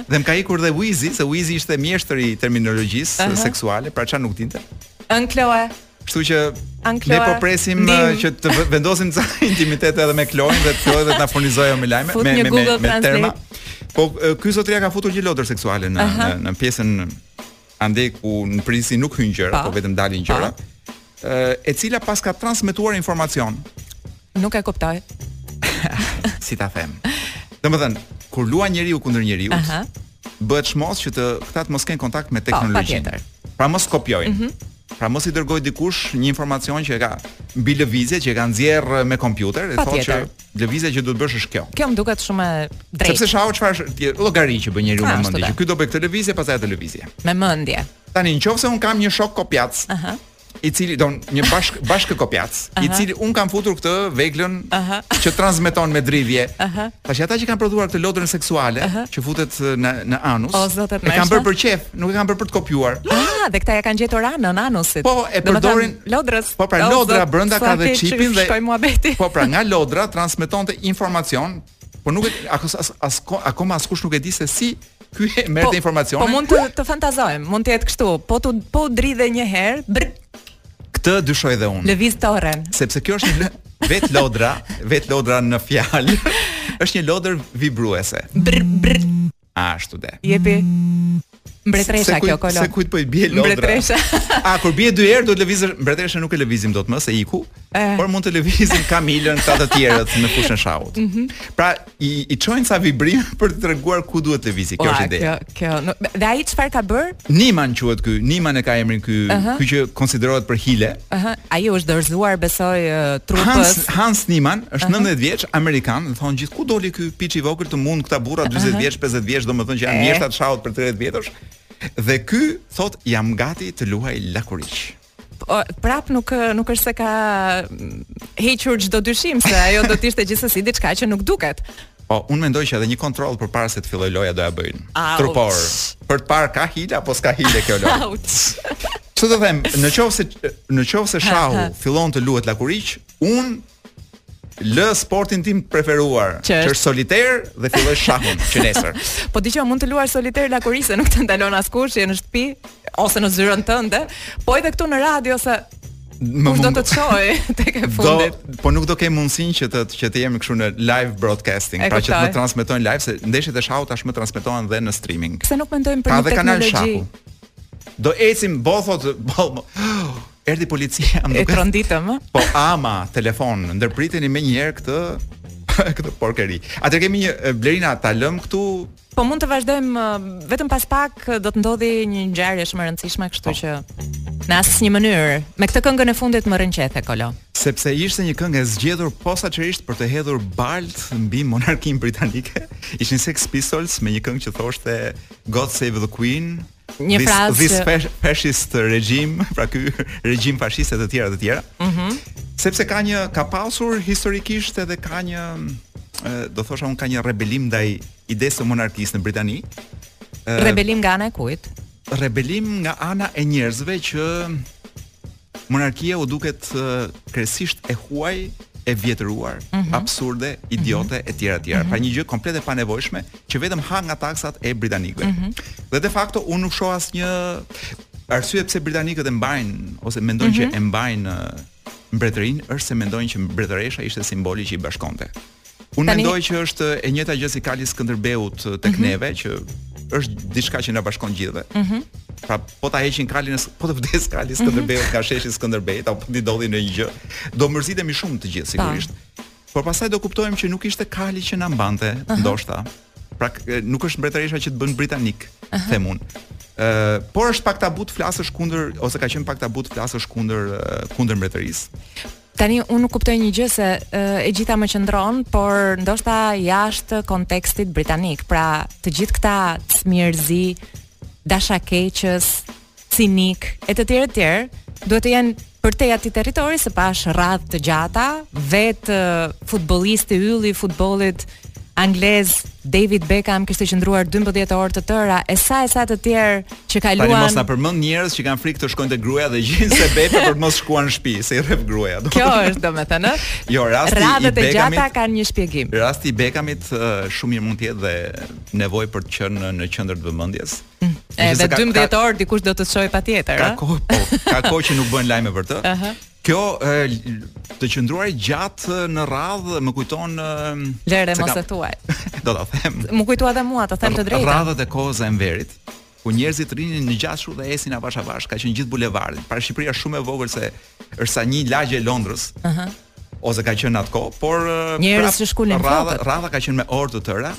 Dhe më ka ikur dhe Wizi, se Wizi ishte mjeshtër i terminologjisë uh -huh. seksuale, pra ça nuk dinte. E Kloe. Kështu që Kloe. ne po presim Dim. Uh, që të vendosim ca intimitet edhe me Kloin dhe të fillojë të na furnizojë me lajme me me me, me terma. Po uh, ky zotëria ka futur një lodër seksuale në uh -huh. në, në pjesën andej ku në përgjithësi nuk hyjnë gjëra, po vetëm dalin gjëra, e cila paska transmetuar informacion. Nuk e kuptoj. si ta them. Domethën, kur luan njeriu kundër njeriut, bëhet çmos që të këta të mos kenë kontakt me po, teknologjinë. Pra mos kopjojnë. Mm -hmm. Pra mos i dërgojë dikush një informacion që e ka mbi lëvizje që e ka nxjerrë me kompjuter e thotë që lëvizja që duhet të bësh është kjo. Kjo më duket shumë e drejtë. Sepse shahu çfarë është llogari që bën njeriu me mendje, që ky do bëjë këtë lëvizje pastaj atë lëvizje. Me mendje. Tani nëse unë kam një shok kopjac, ëh, uh -huh i cili do një bashk bashkë kopjac, i cili unë kam futur këtë veglën që transmeton me dridhje. Aha. Tash ata që kanë prodhuar këtë lodrën seksuale uh -huh. që futet në në anus. O zot e kanë bërë për qejf, nuk e kanë bërë për të kopjuar. Ah, dhe këta ia kanë gjetur anën anusit. Po, e përdorin lodrës. Po pra o, lodra zot, brenda ka dhe çipin dhe Po pra nga lodra transmetonte informacion, por nuk e as, as, as, akoma askush nuk e di se si ky e merrte po, informacionin. Po mund të të fantazojmë, mund të jetë kështu. Po t'u, po dridhet një herë, Këtë dyshoj dhe unë. Lëviz torren. Sepse kjo është një vet lodra, vet lodra në fjalë. është një lodër vibruese. Brr brr. Ashtu de. Jepi. Mbretresha kjo Kolo. Se kujt po i bie lodra. Mbretresha. A kur bie dy herë do të lëvizë mbretresha nuk e lëvizim dot më se iku, eh. por mund të lëvizim Kamilën ka të tjerë në fushën e shahut. Mm -hmm. Pra i i çojnë ca vibrime për të treguar ku duhet të lëvizi. Kjo është ide. Kjo, kjo. No, dhe ai çfarë ka bër? Niman quhet ky, Niman e ka emrin ky, uh -huh. ky që konsiderohet për hile. Ëh, uh -huh. ai është dorëzuar besoj uh, trupës. Hans, Hans Niman është uh -huh. 19 vjeç, amerikan, dhe thon nga ku doli ky piç i vogël të mund këta burra 40 uh -huh. vjeç, 50 vjeç, domethënë që janë mjeshtra të shahut për 30 vjetësh. Dhe ky thot jam gati të luaj lakuriq. prap nuk nuk është se ka hequr çdo dyshim se ajo do të ishte gjithsesi diçka që nuk duket. Po, unë mendoj që edhe një kontroll përpara se të filloj loja do ja bëjnë. Trupor, për të parë ka hile apo s'ka hile kjo loja. Ç'do të them, në qoftë se në qoftë se shahu fillon të luhet lakuriq, unë Lë sportin tim të preferuar, që është soliter dhe filloj shahun që nesër. Po dëgjo, mund të luash soliter lakuriq se nuk të ndalon askush, je në shtëpi ose në zyrën tënde, po edhe këtu në radio se më mund... do të çoj tek e fundit. Do, po nuk do kem mundësinë që të që të jemi kështu në live broadcasting, e pra që të më transmetojnë live se ndeshjet e shahut tashmë transmetohen dhe në streaming. Pse nuk mendojmë për një teknologji? Do ecim bothot ball. Erdhi policia, më duket. E tronditëm, ë? Po ama, telefon, ndërpriteni menjëherë këtë këtë porkeri. Atë kemi një Blerina ta lëm këtu. Po mund të vazhdojmë vetëm pas pak do të ndodhi një ngjarje shumë e rëndësishme, kështu po. që në asnjë mënyrë. Me këtë këngën e fundit më rënqethe kolo. Sepse ishte një këngë e zgjedhur posaçërisht për të hedhur balt mbi monarkinë britanike. Ishin Sex Pistols me një këngë që thoshte God save the Queen. Një frazë që this fascist regime, pra ky regjim fashist e të tjera të tjera. Mhm. Mm sepse ka një ka pasur historikisht edhe ka një do thosha un ka një rebelim ndaj idesë së monarkisë në Britani. Rebelim nga ana e kujt? Rebelim nga ana e njerëzve që Monarkia u duket krejtësisht e huaj, e vjetëruar, mm -hmm. absurde, mhm. idiote etj mm -hmm. etj. Pra një gjë komplet e panevojshme që vetëm ha nga taksat e britanikëve. Mm -hmm. Dhe de facto unë nuk shoh asnjë arsye pse britanikët e mbajnë ose mendoj mm -hmm. që mhm. e mbajnë mbretërinë është se mendojnë që mbretëresha ishte simboli që i bashkonte. Unë Tani... mendoj që është e njëjta gjë si Kali i Skënderbeut tek mm -hmm. neve që është diçka që na bashkon të gjithëve. Ëh. Mm -hmm. Pra po ta heqin kalin e po të vdes kali mhm. Skënderbeu nga sheshi Skënderbej, apo po t'i ndodhë ndonjë gjë. Do mërzitemi shumë të gjithë sigurisht. Por pastaj do kuptojmë që nuk ishte kali që na mbante, uh -huh. ndoshta. Pra nuk është mbretëresha që të bën britanik, uh -huh. them unë. Ëh, por është pak tabu të flasësh kundër ose ka qenë pak tabu të flasësh kundër kundër mbretërisë. Tani unë nuk kuptoj një gjë se e, e gjitha më qëndron, por ndoshta jashtë kontekstit britanik. Pra, të gjithë këta smirëzinj, dashakeqës, cinikë e të tjerë të tjerë, duhet të jenë përtej atij territori se pashë radhë të gjata, vetë futbollisti ylli i futbollit anglez David Beckham kishte qëndruar 12 orë të tëra e sa e sa të tjerë që kaluan. Tani mos na përmend njerëz që kanë frikë të shkojnë te gruaja dhe gjejnë sebepa për të mos shkuar në shtëpi, se i rreh gruaja. Kjo është domethënë, ëh. Jo, rasti i Beckhamit. Radhët e gjata kanë një shpjegim. Rasti i Beckhamit shumë mirë mund të jetë dhe nevojë për të qenë në qendër të vëmendjes. Mm. Edhe 12 orë dikush do të të shohë patjetër, ëh. Ka kohë, po, ka kohë që nuk bëhen lajme për të. Ëh. Kjo e të qëndruarit gjatë në radhë më kujton Lere mos e thuaj. Do ta them. M'u kujtua edhe mua, të them të drejtën. Radhët e kohës e Enverit, kur njerëzit rrinin në gjatësi dhe ecnin avash avash, ka qenë gjithë bulevardi. Pra Shqipëria shumë e vogël se është sa një lagje e Londrës. Ëh. Uh -huh. Ose ka qenë atë kohë, por njerëz që shkulnin rradha, rradha ka qenë me orë të tëra.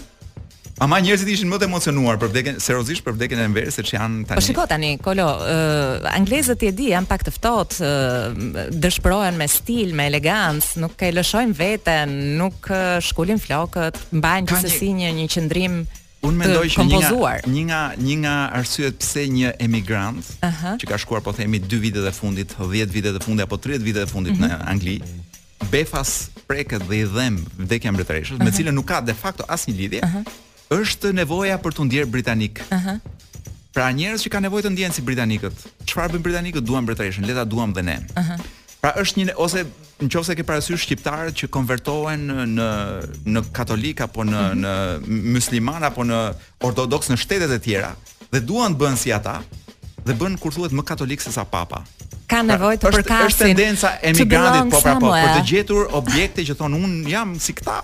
Ama njerëzit ishin më të emocionuar për vdekjen, seriozisht për vdekjen e Enverit se ç'janë tani. Po shiko tani, Kolo, uh, anglezët e di, janë pak të ftohtë, uh, dëshpërohen me stil, me elegancë, nuk e lëshojnë veten, nuk uh, shkulin flokët, mbajnë gjithsesi një një qëndrim Unë mendoj që një nga një nga një nga arsyet pse një emigrant uh -huh. që ka shkuar po themi 2 vitet e fundit, 10 vitet e fundit apo 30 vitet e fundit uh -huh. në mhm. Angli, befas preket dhe i dhemb vdekja e mbretëreshës, uh -huh. me të cilën nuk ka de facto asnjë lidhje, uh -huh. është nevoja për t'u ndjerë britanik. Uh -huh. Pra njerëz që kanë nevojë të ndihen si britanikët. Çfarë bëjnë britanikët? Duan mbretëreshën, le ta duam dhe ne. Uh -huh. Pra është një ose në qoftë se ke parasysh shqiptarët që konvertohen në në katolik apo në uh mhm. -huh. në musliman apo në ortodoks në shtetet e tjera dhe duan të bëhen si ata dhe bëhen kur thuhet më katolikë se sa papa. Kanë pra, nevojë të përkasin. Është tendenca e emigrantit po pra po për të gjetur objekte që thonë unë jam si këta,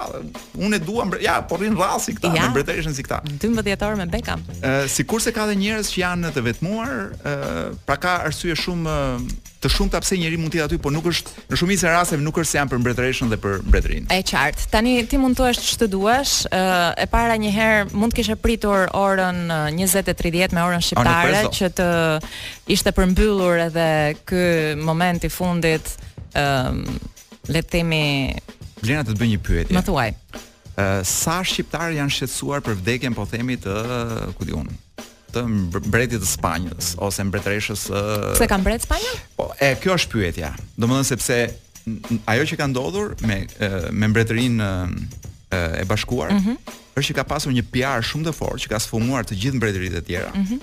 unë e dua, ja, po rri në radhë si këta, ja, dua mbretëreshën si këta. 12 orë me Beckham. Ë, sikurse ka dhe njerëz që janë të vetmuar, ë, pra ka arsye shumë të shumta pse njëri mund të jetë aty, por nuk është në shumicën e rasteve nuk është se janë për mbretëreshën dhe për mbretërinë. E qartë. Tani ti mund të është ç'të duash, e para një herë mund të kishe pritur orën 20:30 me orën shqiptare që të ishte përmbyllur edhe ky moment i fundit, ë le të themi Lena të të bëj një pyetje. Më thuaj. Ë sa shqiptarë janë shqetësuar për vdekjen po themi të, ku diun, të mbretit të Spanjës ose mbretëreshës së Pse ka mbret Spanja? Po, e kjo është pyetja. Domethënë sepse ajo që ka ndodhur me me mbretërinë e bashkuar mm -hmm. është që ka pasur një PR shumë të fortë që ka sfumuar të gjithë mbretëritë e tjera. Mm -hmm.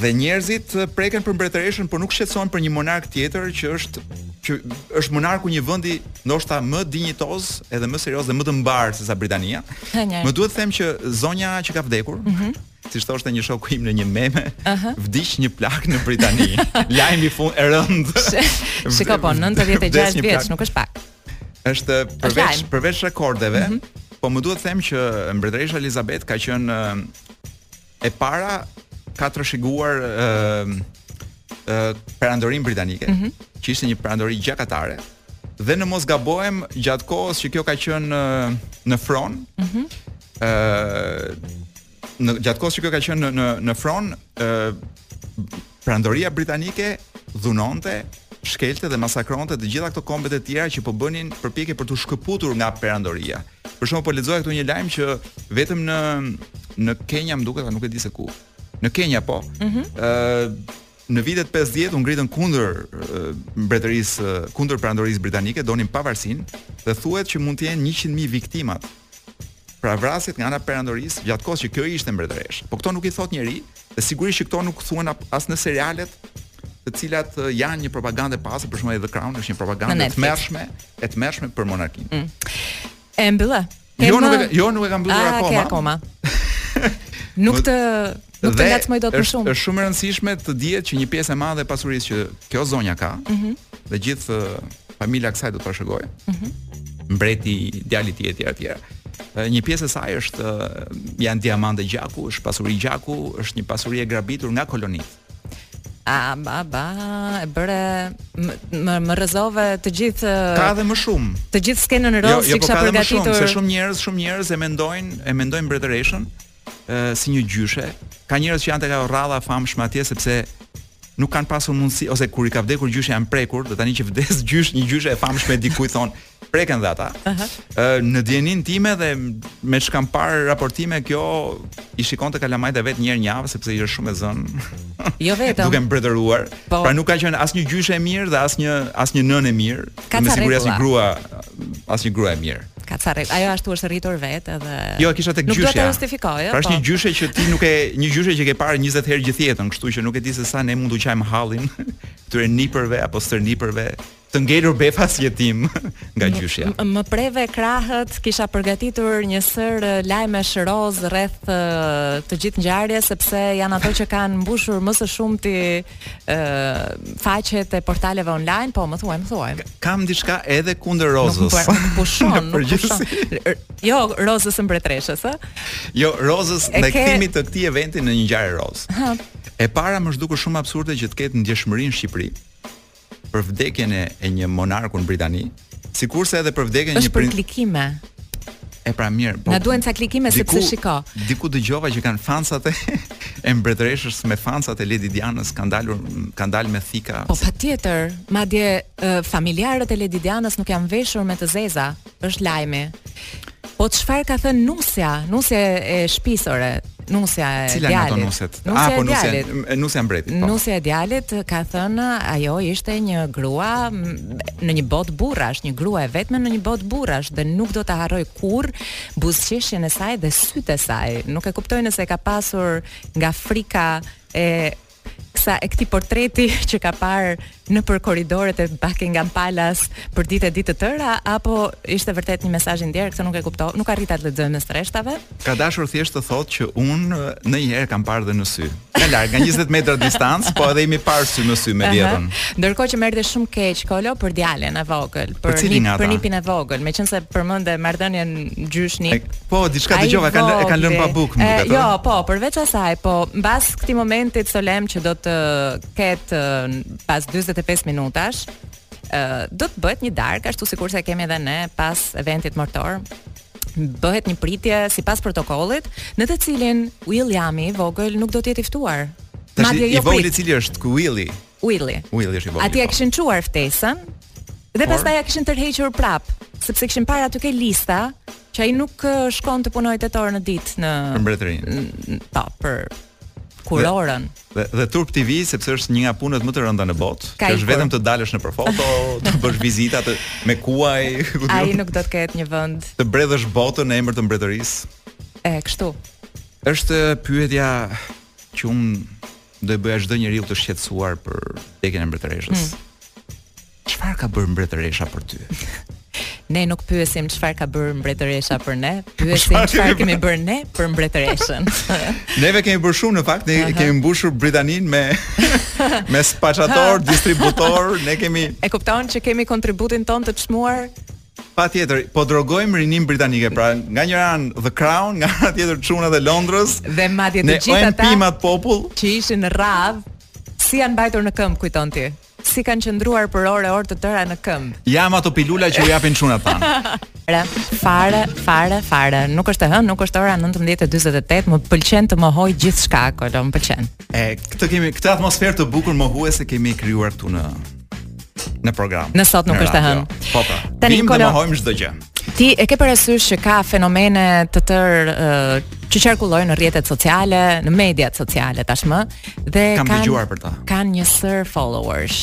Dhe njerëzit preken për mbretëreshën, por nuk shqetësohen për një monark tjetër që është që është monark i një vendi ndoshta më dinjitoz, edhe më serioz dhe më të mbarë se sa Britania. Më duhet të them që zonja që ka vdekur, mm -hmm. si thoshte një shoku im në një meme, uh -huh. vdiq një plakë në Britani. Lajmi fund e rënd. Shiko po 96 vjeç, nuk është pak. Është përveç përveç rekordeve, uh mhm. -huh. po më duhet të them që mbretëresha Elizabeth ka qenë e para ka trashëguar ë uh, uh, perandorinë britanike, uh mhm. -huh. që ishte një perandori gjakatare. Dhe në mos gabohem gjatë kohës që kjo ka qenë në fron. Ëh. Mm -hmm. Në gjatë kohës që kjo ka qenë në në në fron, ëh Perandoria britanike dhunonte shkelte dhe masakronte të gjitha këto kombet e tjera që po bënin përpjekje për t'u shkëputur nga perandoria. Për shembull po lexoja këtu një lajm që vetëm në në Kenya më duket, nuk e di se ku. Në Kenya po. Ëh. Mm -hmm. Në vitet pesëdhjetë u ngritën kundër mbretërisë, kundër perandorisë britanike, donin pavarësinë dhe thuhet që mund të jenë 100 mijë viktimat. Pra vrasjet nga ana e perandorisë gjatë kohës që kjo ishte mbretëreshë. Po këto nuk i thotë njeri, dhe sigurisht që këto nuk thuhen as në serialet të cilat janë një propagandë e pastër, për shembull The Crown është një propagandë e tmerrshme, e tmerrshme për monarkinë. Mm. E mbylle. Jo nuk e jo nuk e kam mbyllur ah, akoma. Ah, akoma. nuk të nuk të ngacmoj dot më shumë. Është shumë e rëndësishme të dihet që një pjesë e madhe e pasurisë që kjo zonja ka, ëh, mm -hmm. dhe gjithë uh, familja kësaj do të trashëgojë. Ëh. Mm -hmm. Mbreti, djali i tij etj etj. Një pjesë e saj është uh, janë diamante gjaku, është pasuri gjaku, është një pasuri e grabitur nga kolonitë. A ba ba, e bëre më më rrëzove të gjithë Ka edhe më shumë. Të gjithë skenën e jo, rozë jo, jo, po ka më shumë, se shumë njerëz, shumë njerëz e mendojnë, e mendojnë mbretëreshën si një gjyshe. Ka njerëz që janë tek ajo radha e famshme atje sepse nuk kanë pasur mundësi ose kur i ka vdekur gjyshja janë prekur, dhe tani që vdes gjysh, një gjyshe e famshme diku i thonë, preken dhe ata. Uh -huh. Në dijeninë time dhe me ç'kam parë raportime kjo i shikonte kalamajt e vet një herë në javë sepse ishte shumë e zënë. Jo vetëm. Duke mbretëruar. Po. Pra nuk ka qenë as një gjyshe e mirë dhe as një as një nënë e mirë. Ka me siguri as një grua, as një grua e mirë. Ka ca rregulla. Ajo ashtu është rritur vetë edhe Jo, e kisha tek gjyshja. Nuk do ta justifikoj, pra po. Është një gjyshe që ti nuk e një gjyshe që ke parë 20 herë gjithë jetën, kështu që nuk e di se sa ne mund të qajmë hallin këtyre nipërve apo stërnipërve të ngelur befas jetim nga gjyshja. Më preve krahët, kisha përgatitur një sërë lajmesh roz rreth të gjithë ngjarjes sepse janë ato që kanë mbushur më së shumti ë faqet e portaleve online, po më thuaj, më thuaj. Kam diçka edhe kundër rozës. Nuk po, pushon, nuk pushon. Jo, rozës së mbretëreshës, ë? Jo, rozës me kthimin e këtij eventi në një ngjarje roz. E para m'u duk shumë absurde që të ketë ndjeshmëri në Shqipëri për vdekjen e, e një monarku në Britani, sikurse edhe për vdekjen e një Është për klikime. E pra mirë, po. Na duhen ca klikime diku, sepse shiko. Diku dëgjova që kanë fansat e, e mbretëreshës me fansat e Lady Dianës kanë dalur kanë dalë me thika. Po patjetër, madje familjarët e Lady Dianës nuk janë veshur me të zeza. është lajmi. Po çfarë ka thënë nusja? Nusja e shtëpisë ore, nusja e djalit. Cila nga ato nuset? Nusja ah, po nusja, e nusja e mbretit. Po. Nusja e djalit ka thënë ajo ishte një grua në një botë burrash, një grua e vetme në një botë burrash dhe nuk do ta harroj kurrë buzëqeshjen e saj dhe sytë e saj. Nuk e kuptoj nëse ka pasur nga frika e sa e këtij portreti që ka parë nëpër korridoret e Buckingham Palace për ditë e ditë të tëra apo ishte vërtet një mesazh i ndjerë, këtë nuk e kuptoj, nuk arrita të lexoj mes rreshtave. Ka dashur thjesht të thotë që unë ndonjëherë e kam parë dhe në sy. Nga larg, nga 20 metra distancë, po edhe jemi parë sy në sy me vjehrrën. Ndërkohë që më erdhi shumë keq Kolo për djalin e vogël, për nip, për nipin e vogël, meqense përmendë marrëdhënien gjyshe nip. Po, diçka dëgjova, kanë e kanë lënë pa bukë, më duket. Jo, po, përveç asaj, po mbas Këtij momenti solemn që do të ketë pas 45 minutash, do të bëhet një darkë ashtu sikurse kemi edhe ne pas eventit mortor bëhet një pritje sipas protokollit, në të cilin Williami i vogël nuk do të jetë i ftuar. Madje jo, i vogli i cili është Willi. Uilli. Uilli është i vogli. Atij ia po. kishin çuar ftesën dhe pastaj ia kishin tërhequr prapë, sepse kishin parë aty ke lista që ai nuk shkon të punojë tetë orë në ditë për mbretërinë. Po, për kurorën. Dhe, dhe turp t'i vijë sepse është një nga punët më të rënda në botë, që është vetëm të dalësh nëpër foto, të bësh vizita të me kuaj, ku Ai nuk do të ketë një vend. Të bredhësh botën në emër të mbretërisë. E kështu. Është pyetja që unë do e bëja çdo njeriu të shqetësuar për vdekjen e mbretëreshës. Hmm. Çfarë ka bërë mbretëresha për ty? ne nuk pyesim çfarë ka bërë mbretëresha për ne, pyesim çfarë kemi bërë ne për mbretëreshën. Neve kemi bërë shumë në fakt, ne uh -huh. kemi mbushur Britaninë me me spaçatorë, distributorë, ne kemi E kupton që kemi kontributin tonë të çmuar Patjetër, po drogojmë rininë britanike, pra nga njëra anë The Crown, nga ana tjetër çunat e Londrës. Dhe madje të gjithë ata. Një lumë popull që ishin në radh, si janë mbajtur në këmbë kujton ti? Si kanë qëndruar për orë e orë të tëra në këmbë? Janë ato pilula që u japin çunat tanë. Fare, fare, fare, fare. Nuk është e hënë, nuk është ora 19:48, më pëlqen të mohoj gjithçka, kolo, më pëlqen. E, këtë kemi këtë atmosferë të bukur mohuese kemi krijuar këtu në në program. Dhe sot nuk është e hënë. Po po. Tani ne mohojmë çdo gjë. Ti e ke parasysh që ka fenomene të tërë uh, që qarkullojnë në rrjetet sociale, në mediat sociale tashmë dhe kanë kanë dëgjuar për ta. Kanë një sërë followers.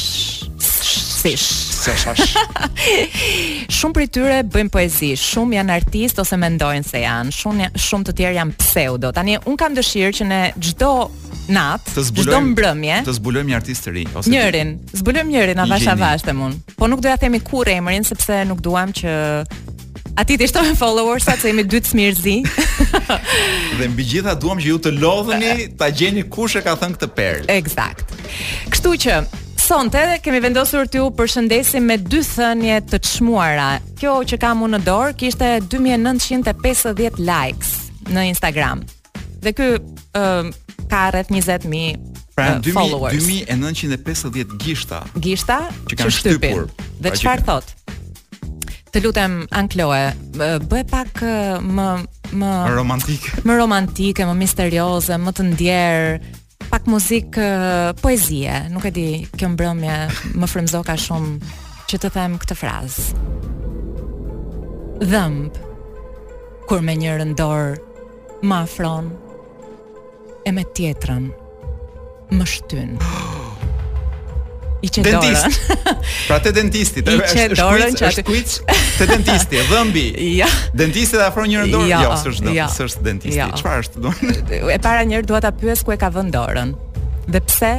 Sish. Seshash. shumë prej tyre bëjnë poezi, shumë janë artistë ose mendojnë se janë, shumë shumë të tjerë janë pseudo. Tani unë kam dëshirë që ne çdo natë, Të zbulojmë- çdo mbrëmje. Të zbulojmë një artist të ri ose dy. Njërin, zbulojmë njërin avash avash them unë. Po nuk do ia themi kurrë emrin sepse nuk duam që atij t'i shtohen followersat se jemi dy smirëzinj. Dhe mbi të gjitha duam që ju të lodheni, ta gjeni kush e ka thënë këtë perlë. Eksakt. Kështu që sonte kemi vendosur t'ju përshëndesim me dy thënie të çmuara. Kjo që kam unë në dorë kishte 2950 likes në Instagram. Dhe ky ëm ka rreth 20000 Pra janë uh, 2000 followers. 2950 gishta. Gishta Që kanë shtypin. shtypur. Dhe Pra që çfarë kanë- thotë? Të lutem Kloe, ë, bëj pak ë, më më Romantik. më romantike, më misterioze, më të ndjerë, pak muzikë uh, poezie. Nuk e di, kjo mbrëmje më frymëzoka shumë që të them këtë frazë. Dhëmb kur me njërën dorë më afron e me tjetrën më shtyn. I qe Dentist. pra te dentisti, te është është dorën që është kuic te dentisti, dhëmbi. Ja. Dentisti ta afron njërën dorë, jo, jo s'është dhëmbi, ja. s'është dentisti. Ja. Çfarë është dorë? e para njëherë dua ta pyes ku e ka vënë dorën. Dhe pse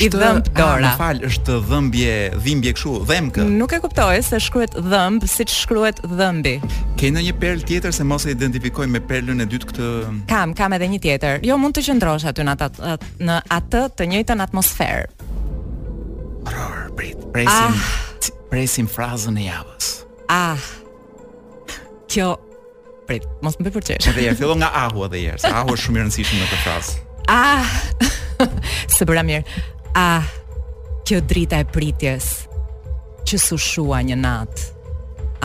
i dhëmb dora. Ah, më fal, është dhëmbje, dhimbje kështu, dhëmb. Nuk e kuptoj se shkruhet dhëmb, siç shkruhet dhëmbi. Ke ndonjë perlë tjetër se mos e identifikoj me perlën e dytë këtë? Kam, kam edhe një tjetër. Jo, mund të qëndrosh aty në atë në atë të njëjtën atmosferë. Rror, prit, presim, ah. presim frazën e javës. Ah. Kjo prit, mos më bëj për qesh. Edhe një herë, fillo nga ahu edhe një herë, se ahu është shumë i rëndësishëm në këtë frazë. Ah. S'e bëra mirë. Ah. Kjo drita e pritjes që s'u shua një natë.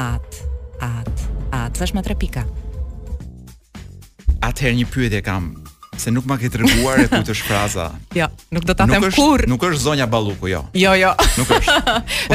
At, at, at. Se është me tre pika? Atëherë një pyetje kam, se nuk ma ke treguar e kujt është fraza. Jo, nuk do ta them kurrë. Nuk është zonja Balluku, jo. Jo, jo. Nuk është.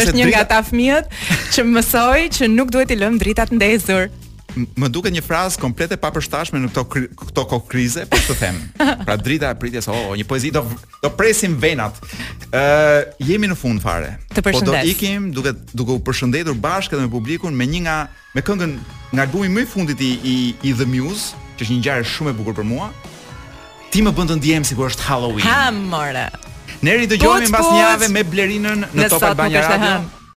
është një nga ata fëmijët që mësoi që nuk duhet t'i lëmë dritat ndezur. Më duket një frazë komplet e papërshtatshme në këto këto kohë krize, po të them. Pra drita e pritjes, oh, një poezi do do presim venat. Ë, uh, jemi në fund fare. Po do ikim duke duke u përshëndetur bashkë edhe me publikun me një nga Me këngën nga albumi më i fundit i i, i të Muse, që është një ngjarje shumë e bukur për mua. Ti më bën të ndjehem sikur është Halloween. Ha more. Ne ridëgjohemi mbas një jave me Blerinën në, në Top Albania Radio.